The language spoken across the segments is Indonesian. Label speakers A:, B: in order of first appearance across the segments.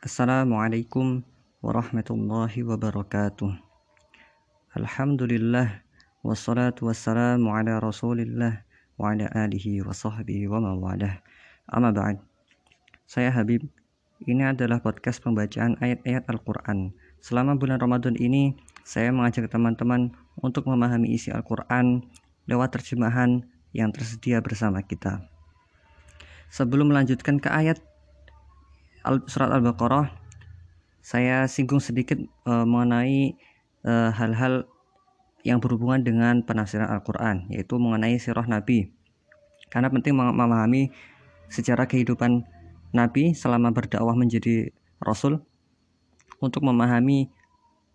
A: Assalamualaikum warahmatullahi wabarakatuh. Alhamdulillah Wassalatu wassalamu ala rasulillah Wa ala alihi wa sahbihi wa mawalah Amma ba'd. Saya Habib. Ini adalah podcast pembacaan ayat-ayat Al-Quran. Selama bulan Ramadan ini Saya mengajak teman-teman Untuk memahami isi Al-Quran Lewat terjemahan yang tersedia bersama kita. Sebelum melanjutkan ke ayat surat Al-Baqarah. Saya singgung sedikit uh, mengenai eh, hal-hal uh, yang berhubungan dengan penafsiran Al-Quran yaitu mengenai sirah Nabi. Karena penting memahami sejarah kehidupan Nabi selama berdakwah menjadi Rasul untuk memahami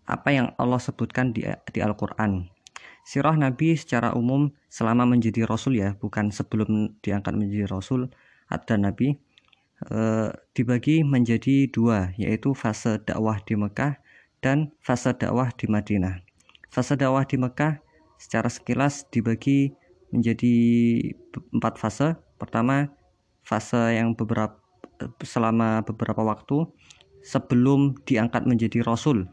A: apa yang Allah sebutkan di, di Al-Quran. Sirah Nabi secara umum selama menjadi Rasul ya bukan sebelum diangkat menjadi Rasul atau Nabi e, dibagi menjadi dua yaitu fase dakwah di Mekah dan fase dakwah di Madinah. Fase dakwah di Mekah secara sekilas dibagi menjadi empat fase. Pertama, fase yang beberapa selama beberapa waktu sebelum diangkat menjadi rasul.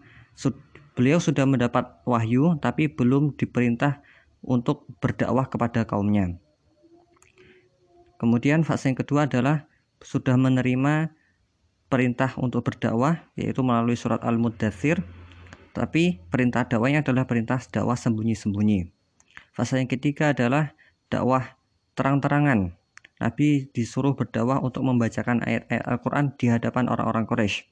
A: Beliau sudah mendapat wahyu tapi belum diperintah untuk berdakwah kepada kaumnya. Kemudian fase yang kedua adalah sudah menerima perintah untuk berdakwah yaitu melalui surat Al-Muddathir tapi perintah dakwahnya adalah perintah dakwah sembunyi-sembunyi. Fase yang ketiga adalah dakwah terang-terangan. Nabi disuruh berdakwah untuk membacakan ayat-ayat Al-Quran di hadapan orang-orang Quraisy.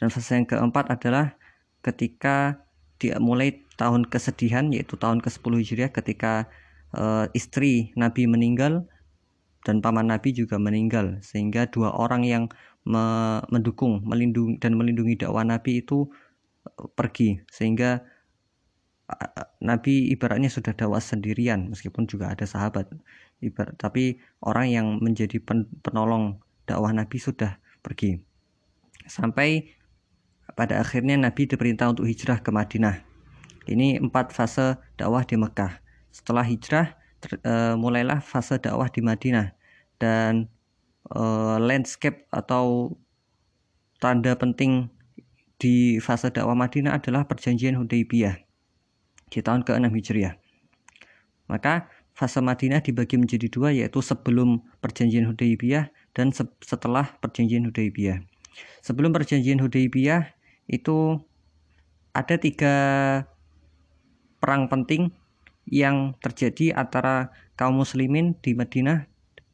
A: Dan fase yang keempat adalah ketika dia mulai tahun kesedihan yaitu tahun ke-10 Hijriah ketika uh, istri Nabi meninggal dan paman Nabi juga meninggal sehingga dua orang yang me mendukung melindungi dan melindungi dakwah Nabi itu e, pergi. Sehingga Nabi ibaratnya sudah dakwah sendirian meskipun juga ada sahabat. Ibarat tapi orang yang menjadi pen, penolong dakwah Nabi sudah pergi. Sampai pada akhirnya Nabi diperintah untuk hijrah ke Madinah. Ini empat fase dakwah di Mekah. Setelah hijrah uh, mulailah fase dakwah di Madinah dan uh, landscape atau tanda penting di fase dakwah Madinah adalah perjanjian Hudaybiyah di tahun ke-6 Hijriah. Maka fase Madinah dibagi menjadi dua yaitu sebelum perjanjian Hudaybiyah dan se setelah perjanjian Hudaybiyah. Sebelum perjanjian Hudaybiyah itu ada tiga perang penting yang terjadi antara kaum muslimin di Madinah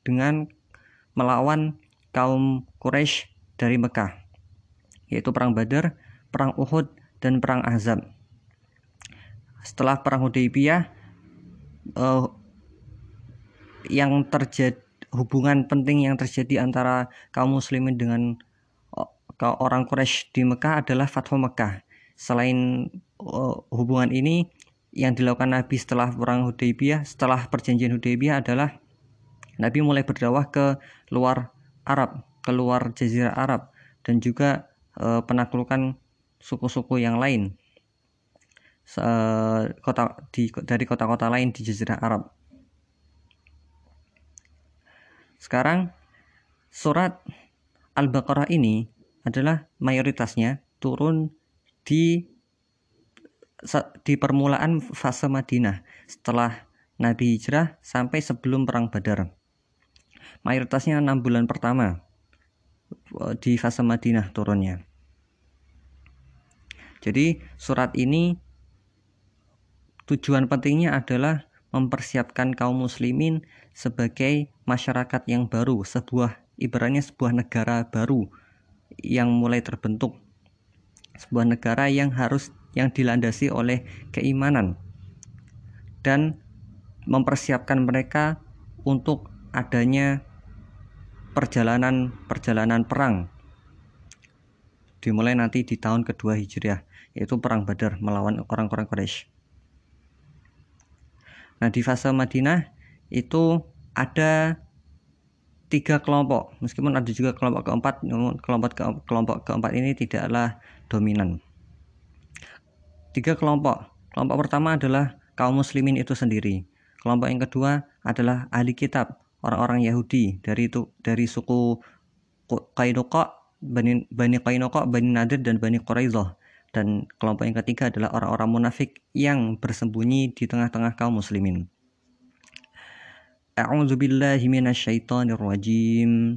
A: dengan melawan kaum Quraisy dari Mekah yaitu perang Badar, perang Uhud dan perang Ahzab. Setelah perang Hudaybiyah uh, yang terjadi hubungan penting yang terjadi antara kaum muslimin dengan uh, orang Quraisy di Mekah adalah Fathu Mekah. Selain uh, hubungan ini yang dilakukan Nabi setelah perang Hudaybiyah, setelah perjanjian Hudaybiyah adalah Nabi mulai berdakwah ke luar Arab, ke luar Jazirah Arab dan juga e, penaklukan suku-suku yang lain se kota di dari kota-kota lain di Jazirah Arab. Sekarang surat Al-Baqarah ini adalah mayoritasnya turun di di permulaan fase Madinah setelah Nabi hijrah sampai sebelum perang Badar. Mayoritasnya enam bulan pertama eh, di fase Madinah turunnya. Jadi surat ini tujuan pentingnya adalah mempersiapkan kaum muslimin sebagai masyarakat yang baru, sebuah ibaratnya sebuah negara baru yang mulai terbentuk. Sebuah negara yang harus yang dilandasi oleh keimanan dan mempersiapkan mereka untuk adanya perjalanan-perjalanan perang dimulai nanti di tahun kedua Hijriah yaitu perang Badar melawan orang-orang Quraisy. Nah di fase Madinah itu ada tiga kelompok meskipun ada juga kelompok keempat namun kelompok ke, kelompok keempat ini tidaklah dominan tiga kelompok. Kelompok pertama adalah kaum muslimin itu sendiri. Kelompok yang kedua adalah ahli kitab, orang-orang Yahudi dari itu dari suku Qainuqa Bani, Bani Qainqa, Bani Nadir, dan Bani Quraidah. Dan kelompok yang ketiga adalah orang-orang munafik yang bersembunyi di tengah-tengah kaum muslimin. A'udzu billahi minasyaitonir rajim.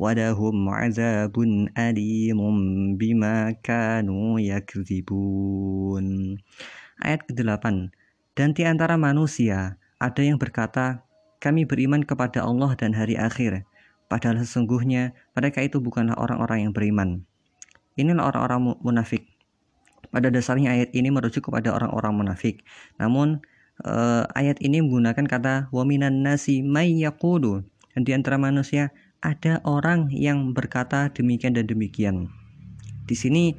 A: ولهم عذاب أليم بما كانوا يكذبون Ayat ke-8 Dan di antara manusia ada yang berkata kami beriman kepada Allah dan hari akhir padahal sesungguhnya mereka itu bukanlah orang-orang yang beriman Inilah orang-orang munafik pada dasarnya ayat ini merujuk kepada orang-orang munafik namun uh, ayat ini menggunakan kata waminan nasi may dan di antara manusia ada orang yang berkata demikian dan demikian. Di sini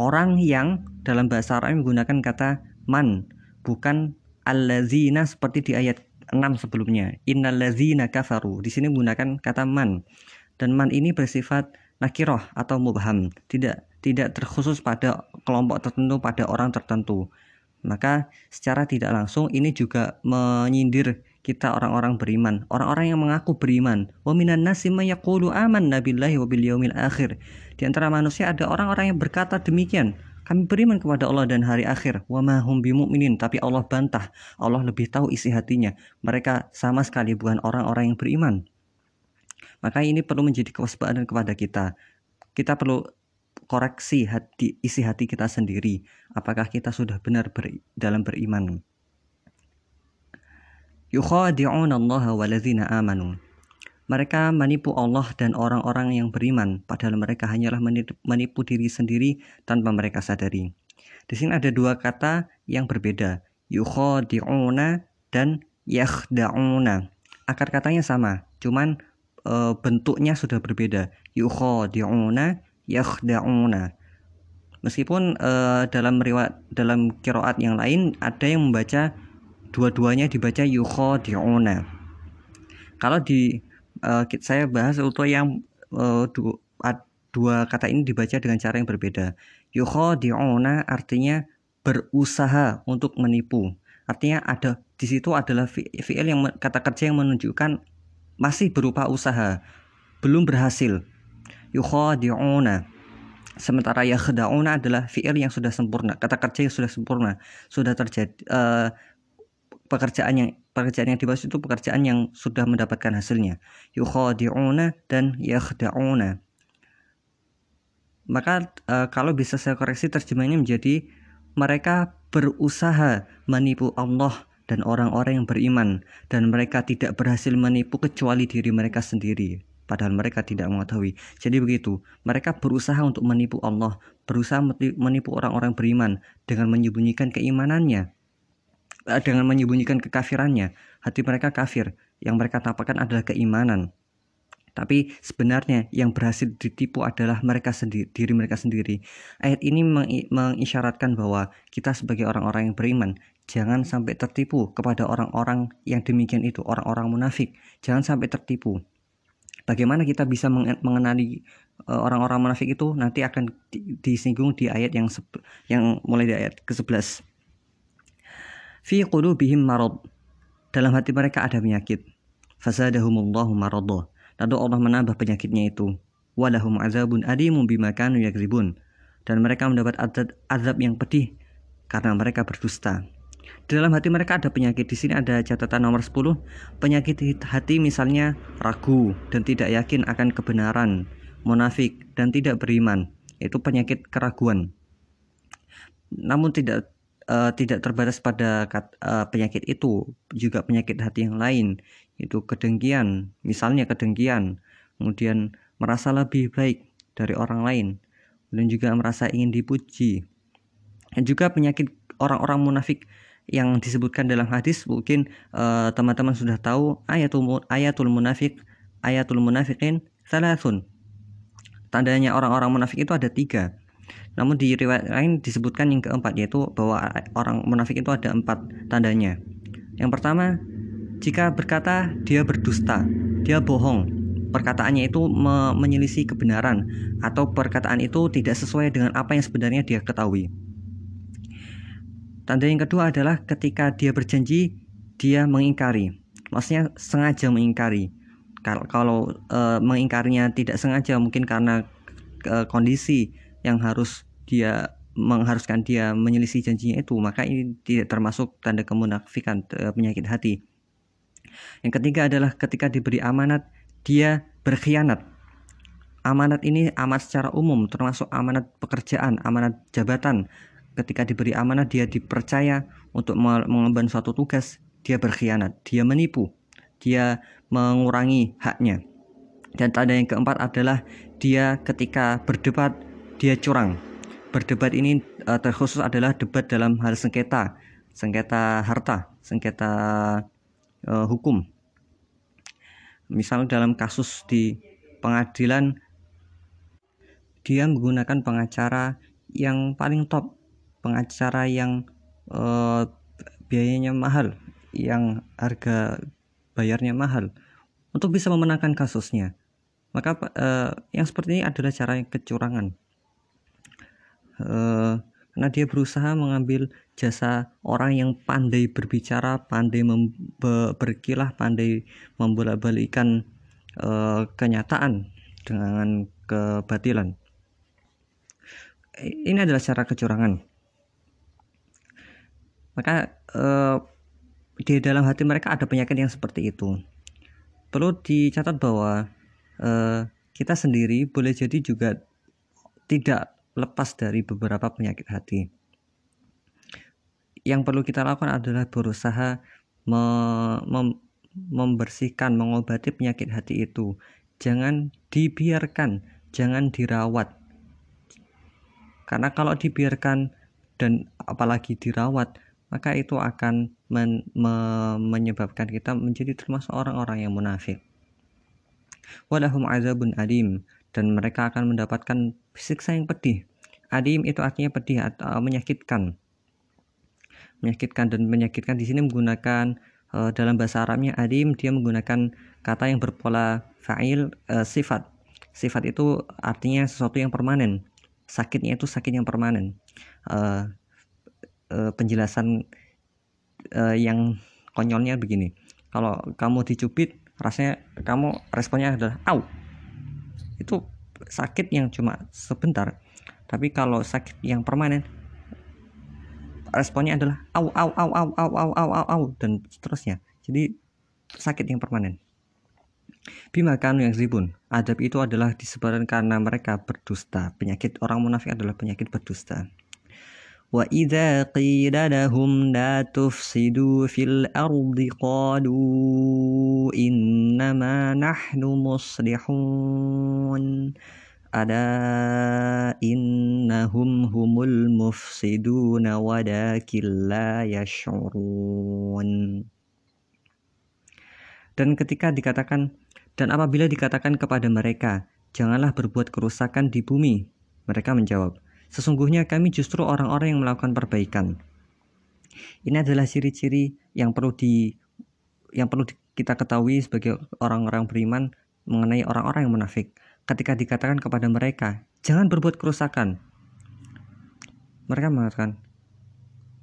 A: orang yang dalam bahasa Arab menggunakan kata man, bukan allazina seperti di ayat 6 sebelumnya. Innallazina kafaru. Di sini menggunakan kata man. Dan man ini bersifat nakiroh atau mubham, tidak tidak terkhusus pada kelompok tertentu, pada orang tertentu. Maka secara tidak langsung ini juga menyindir kita orang-orang beriman, orang-orang yang mengaku beriman. Wa minan nasi yaqulu amanna billahi wa bil yaumil akhir. Di antara manusia ada orang-orang yang berkata demikian. Kami beriman kepada Allah dan hari akhir. Wa ma hum bimumin, tapi Allah bantah. Allah lebih tahu isi hatinya. Mereka sama sekali bukan orang-orang yang beriman. Maka ini perlu menjadi kewaspadaan kepada kita. Kita perlu koreksi hati, isi hati kita sendiri. Apakah kita sudah benar ber, dalam beriman? Yukhadi'un Allah waladzina amanu. Mereka menipu Allah dan orang-orang yang beriman, padahal mereka hanyalah menipu diri sendiri tanpa mereka sadari. Di sini ada dua kata yang berbeda, yukhadi'una dan yakhda'una. Akar katanya sama, cuman e, bentuknya sudah berbeda. Yukhadi'una, yakhda'una. Meskipun e, dalam riwayat dalam kiroat yang lain ada yang membaca dua-duanya dibaca yukhadi'una. Kalau di uh, saya bahas untuk yang uh, du, dua kata ini dibaca dengan cara yang berbeda. Yukhadi'una artinya berusaha untuk menipu. Artinya ada di situ adalah fi'il yang kata kerja yang menunjukkan masih berupa usaha belum berhasil. Yukhadi'una. Sementara yakhda'una adalah fi'il yang sudah sempurna kata kerja yang sudah sempurna sudah terjadi uh, pekerjaan yang pekerjaan yang dibahas itu pekerjaan yang sudah mendapatkan hasilnya. Yukhadi'una dan yakhda'una. Maka e, kalau bisa saya koreksi terjemahnya menjadi mereka berusaha menipu Allah dan orang-orang yang beriman. Dan mereka tidak berhasil menipu kecuali diri mereka sendiri. Padahal mereka tidak mengetahui. Jadi begitu, mereka berusaha untuk menipu Allah, berusaha menipu orang-orang beriman dengan menyembunyikan keimanannya dengan menyembunyikan kekafirannya. Hati mereka kafir, yang mereka tampakkan adalah keimanan. Tapi sebenarnya yang berhasil ditipu adalah mereka sendiri, diri mereka sendiri. Ayat ini mengisyaratkan bahwa kita sebagai orang-orang yang beriman jangan sampai tertipu kepada orang-orang yang demikian itu, orang-orang munafik. Jangan sampai tertipu. Bagaimana kita bisa mengenali eh, orang-orang munafik itu nanti akan disinggung di ayat yang yang mulai di ayat ke-11 fi qulubihim marad. Dalam hati mereka ada penyakit. Fasadahumullahu maradha lalu Allah menambah penyakitnya itu. Walahum azabun alimun bima kanu yakzibun. Dan mereka mendapat azab yang pedih karena mereka berdusta. Di dalam hati mereka ada penyakit. Di sini ada catatan nomor 10 penyakit hati misalnya ragu dan tidak yakin akan kebenaran munafik dan tidak beriman. Itu penyakit keraguan. Namun tidak uh, tidak terbatas pada uh, penyakit itu, juga penyakit hati yang lain, itu kedengkian, misalnya kedengkian, kemudian merasa lebih baik dari orang lain, dan juga merasa ingin dipuji. Dan juga penyakit orang-orang munafik yang disebutkan dalam hadis mungkin eh, teman-teman uh, sudah tahu ayatul ayatul munafik ayatul munafikin salasun tandanya orang-orang munafik itu ada tiga namun di riwayat lain disebutkan yang keempat yaitu bahwa orang munafik itu ada empat tandanya. Yang pertama jika berkata dia berdusta dia bohong perkataannya itu me menyelisih kebenaran atau perkataan itu tidak sesuai dengan apa yang sebenarnya dia ketahui. Tanda yang kedua adalah ketika dia berjanji dia mengingkari. Maksudnya sengaja mengingkari. Kalau kalau e, mengingkarinya tidak sengaja mungkin karena e, kondisi yang harus dia mengharuskan dia menyelisih janjinya itu maka ini tidak termasuk tanda kemunafikan penyakit hati. Yang ketiga adalah ketika diberi amanat dia berkhianat. Amanat ini amanat secara umum termasuk amanat pekerjaan amanat jabatan. Ketika diberi amanat dia dipercaya untuk mengemban suatu tugas dia berkhianat dia menipu dia mengurangi haknya. Dan tanda yang keempat adalah dia ketika berdebat dia curang. Berdebat ini uh, terkhusus adalah debat dalam hal sengketa, sengketa harta, sengketa uh, hukum. Misal dalam kasus di pengadilan dia menggunakan pengacara yang paling top, pengacara yang uh, biayanya mahal, yang harga bayarnya mahal untuk bisa memenangkan kasusnya. Maka uh, yang seperti ini adalah cara kecurangan. Uh, karena dia berusaha mengambil jasa orang yang pandai berbicara, pandai berkilah, pandai membolak-balikan uh, kenyataan dengan kebatilan. Ini adalah cara kecurangan. Maka uh, di dalam hati mereka ada penyakit yang seperti itu. Perlu dicatat bahwa eh, kita sendiri boleh jadi juga tidak lepas dari beberapa penyakit hati. Yang perlu kita lakukan adalah berusaha me mem membersihkan, mengobati penyakit hati itu. Jangan dibiarkan, jangan dirawat. Karena kalau dibiarkan dan apalagi dirawat, maka itu akan men, me, menyebabkan kita menjadi termasuk orang-orang yang munafik. Walahum azabun adim dan mereka akan mendapatkan siksa yang pedih. Adim itu artinya pedih atau menyakitkan. Menyakitkan dan menyakitkan di sini menggunakan uh, dalam bahasa Arabnya adim dia menggunakan kata yang berpola fa'il uh, sifat. Sifat itu artinya sesuatu yang permanen. Sakitnya itu sakit yang permanen. Penjelasan yang konyolnya begini kalau kamu dicubit rasanya kamu responnya adalah au itu sakit yang cuma sebentar. Tapi kalau sakit yang permanen responnya adalah au au au au au au au au, au dan seterusnya. Jadi sakit yang permanen. Bimakan yang ribun adab itu adalah disebabkan karena mereka berdusta. Penyakit orang munafik adalah penyakit berdusta وإذا قيل لهم لا تفسدوا في الأرض قالوا إنما نحن مصلحون ألا إنهم هم المفسدون ولكن لا يشعرون Dan ketika dikatakan dan apabila dikatakan kepada mereka, janganlah berbuat kerusakan di bumi, mereka menjawab, Sesungguhnya kami justru orang-orang yang melakukan perbaikan. Ini adalah ciri-ciri yang perlu di yang perlu kita ketahui sebagai orang-orang beriman mengenai orang-orang yang munafik. Ketika dikatakan kepada mereka, jangan berbuat kerusakan. Mereka mengatakan,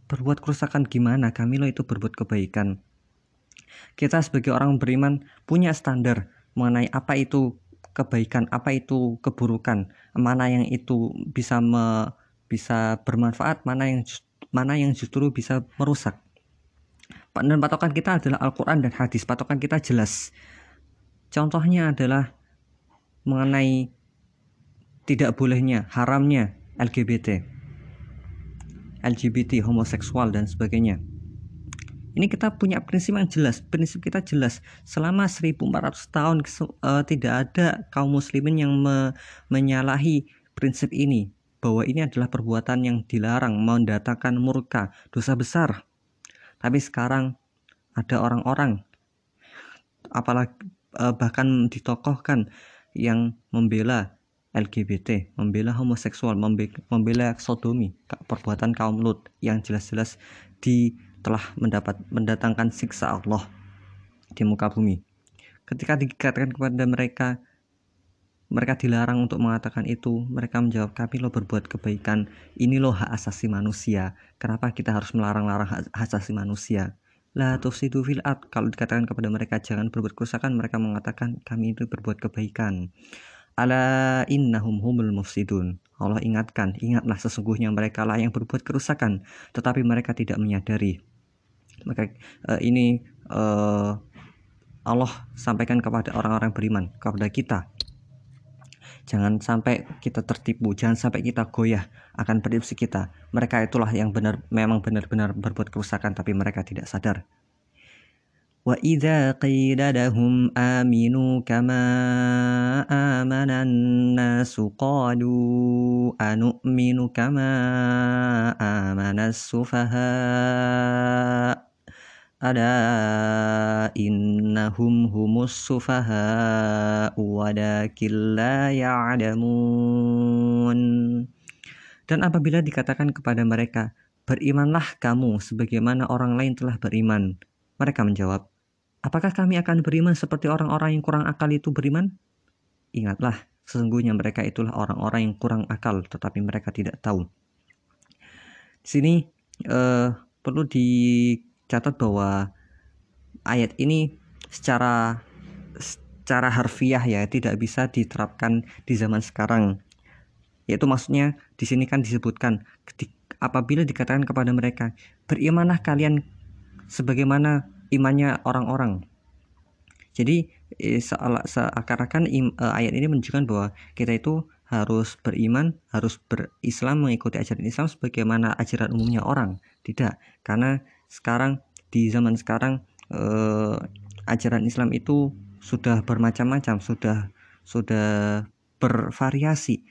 A: berbuat kerusakan gimana? Kami lo itu berbuat kebaikan. Kita sebagai orang beriman punya standar mengenai apa itu kebaikan, apa itu keburukan, mana yang itu bisa me, bisa bermanfaat, mana yang mana yang justru bisa merusak. Dan patokan kita adalah Al-Quran dan hadis. Patokan kita jelas. Contohnya adalah mengenai tidak bolehnya, haramnya LGBT, LGBT, homoseksual dan sebagainya. Ini kita punya prinsip yang jelas, prinsip kita jelas. Selama 1400 tahun uh, tidak ada kaum muslimin yang me menyalahi prinsip ini bahwa ini adalah perbuatan yang dilarang, mendatangkan murka, dosa besar. Tapi sekarang ada orang-orang apalagi uh, bahkan ditokohkan yang membela LGBT, membela homoseksual, membela sodomi, perbuatan kaum Lut yang jelas-jelas di telah mendapat mendatangkan siksa Allah di muka bumi. Ketika dikatakan kepada mereka mereka dilarang untuk mengatakan itu. Mereka menjawab, kami lo berbuat kebaikan. Ini loh hak asasi manusia. Kenapa kita harus melarang-larang hak asasi manusia? La tufsidu fil Kalau dikatakan kepada mereka jangan berbuat kerusakan, mereka mengatakan kami itu berbuat kebaikan. Ala innahum humul mufsidun. Allah ingatkan, ingatlah sesungguhnya mereka lah yang berbuat kerusakan, tetapi mereka tidak menyadari. Maka uh, ini uh, Allah sampaikan kepada orang-orang beriman, kepada kita Jangan sampai kita tertipu, jangan sampai kita goyah akan prediksi kita. Mereka itulah yang benar memang benar-benar berbuat kerusakan tapi mereka tidak sadar. Wa idza qila lahum aminu kama amana an-nasu qalu anu'minu kama amana Ala innahum humus sufaha walakin la ya'lamun Dan apabila dikatakan kepada mereka Berimanlah kamu sebagaimana orang lain telah beriman Mereka menjawab Apakah kami akan beriman seperti orang-orang yang kurang akal itu beriman? Ingatlah, sesungguhnya mereka itulah orang-orang yang kurang akal tetapi mereka tidak tahu Di sini uh, perlu di catat bahwa ayat ini secara secara harfiah ya tidak bisa diterapkan di zaman sekarang. Yaitu maksudnya di sini kan disebutkan apabila dikatakan kepada mereka berimanlah kalian sebagaimana imannya orang-orang. Jadi eh, seakan-akan eh, ayat ini menunjukkan bahwa kita itu harus beriman, harus berislam mengikuti ajaran Islam sebagaimana ajaran umumnya orang. Tidak, karena sekarang di zaman sekarang eh, ajaran Islam itu sudah bermacam-macam, sudah sudah bervariasi.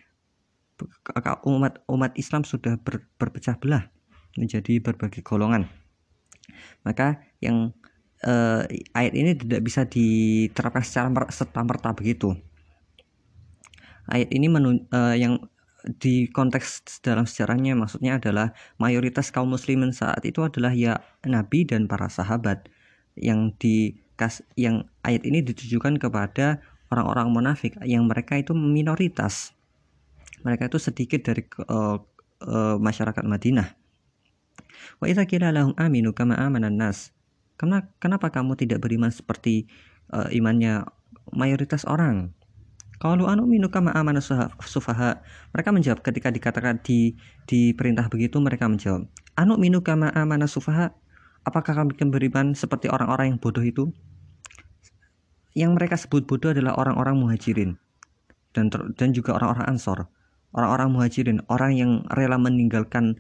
A: Umat umat Islam sudah ber, berpecah belah menjadi berbagai golongan. Maka yang eh, ayat ini tidak bisa diterapkan secara serta merta begitu. Ayat ini menun, eh, yang di konteks dalam sejarahnya maksudnya adalah mayoritas kaum muslimin saat itu adalah ya nabi dan para sahabat. Yang di yang ayat ini ditujukan kepada orang-orang munafik yang mereka itu minoritas. Mereka itu sedikit dari uh, uh, masyarakat Madinah. Wa idza qila lahum aminu kama amanan nas kenapa, kenapa kamu tidak beriman seperti uh, imannya mayoritas orang kalau anu minu kama sufaha. Mereka menjawab ketika dikatakan di di perintah begitu mereka menjawab, anu minu kama sufaha. Apakah kami beriman seperti orang-orang yang bodoh itu? Yang mereka sebut bodoh adalah orang-orang muhajirin dan dan juga orang-orang ansor. Orang-orang muhajirin, orang yang rela meninggalkan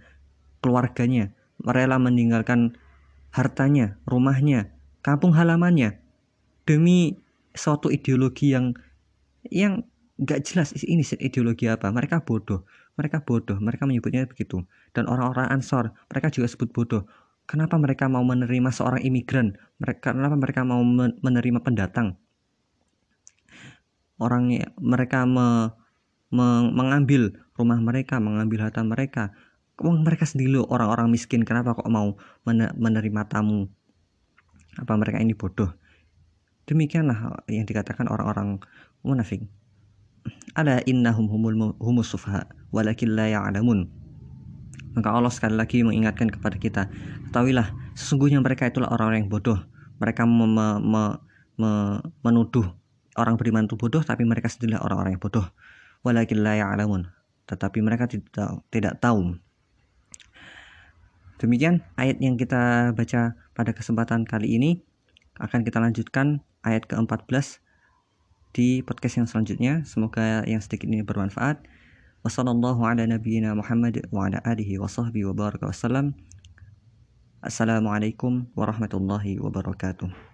A: keluarganya, rela meninggalkan hartanya, rumahnya, kampung halamannya demi suatu ideologi yang yang nggak jelas ini ideologi apa. Mereka bodoh. Mereka bodoh. Mereka menyebutnya begitu. Dan orang-orang ansor mereka juga sebut bodoh. Kenapa mereka mau menerima seorang imigran? Mereka kenapa mereka mau menerima pendatang? Orang mereka me, me, mengambil rumah mereka mengambil harta mereka. Uang mereka sendiri orang-orang miskin. Kenapa kok mau menerima tamu? Apa mereka ini bodoh? Demikianlah yang dikatakan orang-orang munafik. Ala innahum humul humus sufaha walakin la ya'lamun. Maka Allah sekali lagi mengingatkan kepada kita ketahuilah sesungguhnya mereka itulah orang-orang yang bodoh. Mereka me, me, me, me, menuduh orang beriman itu bodoh tapi mereka sendirilah orang-orang yang bodoh. Walakin la ya'lamun. Tetapi mereka tidak tidak tahu. Demikian ayat yang kita baca pada kesempatan kali ini. Akan kita lanjutkan ayat ke-14 di podcast yang selanjutnya. Semoga yang sedikit ini bermanfaat. Wassalamualaikum warahmatullahi wabarakatuh.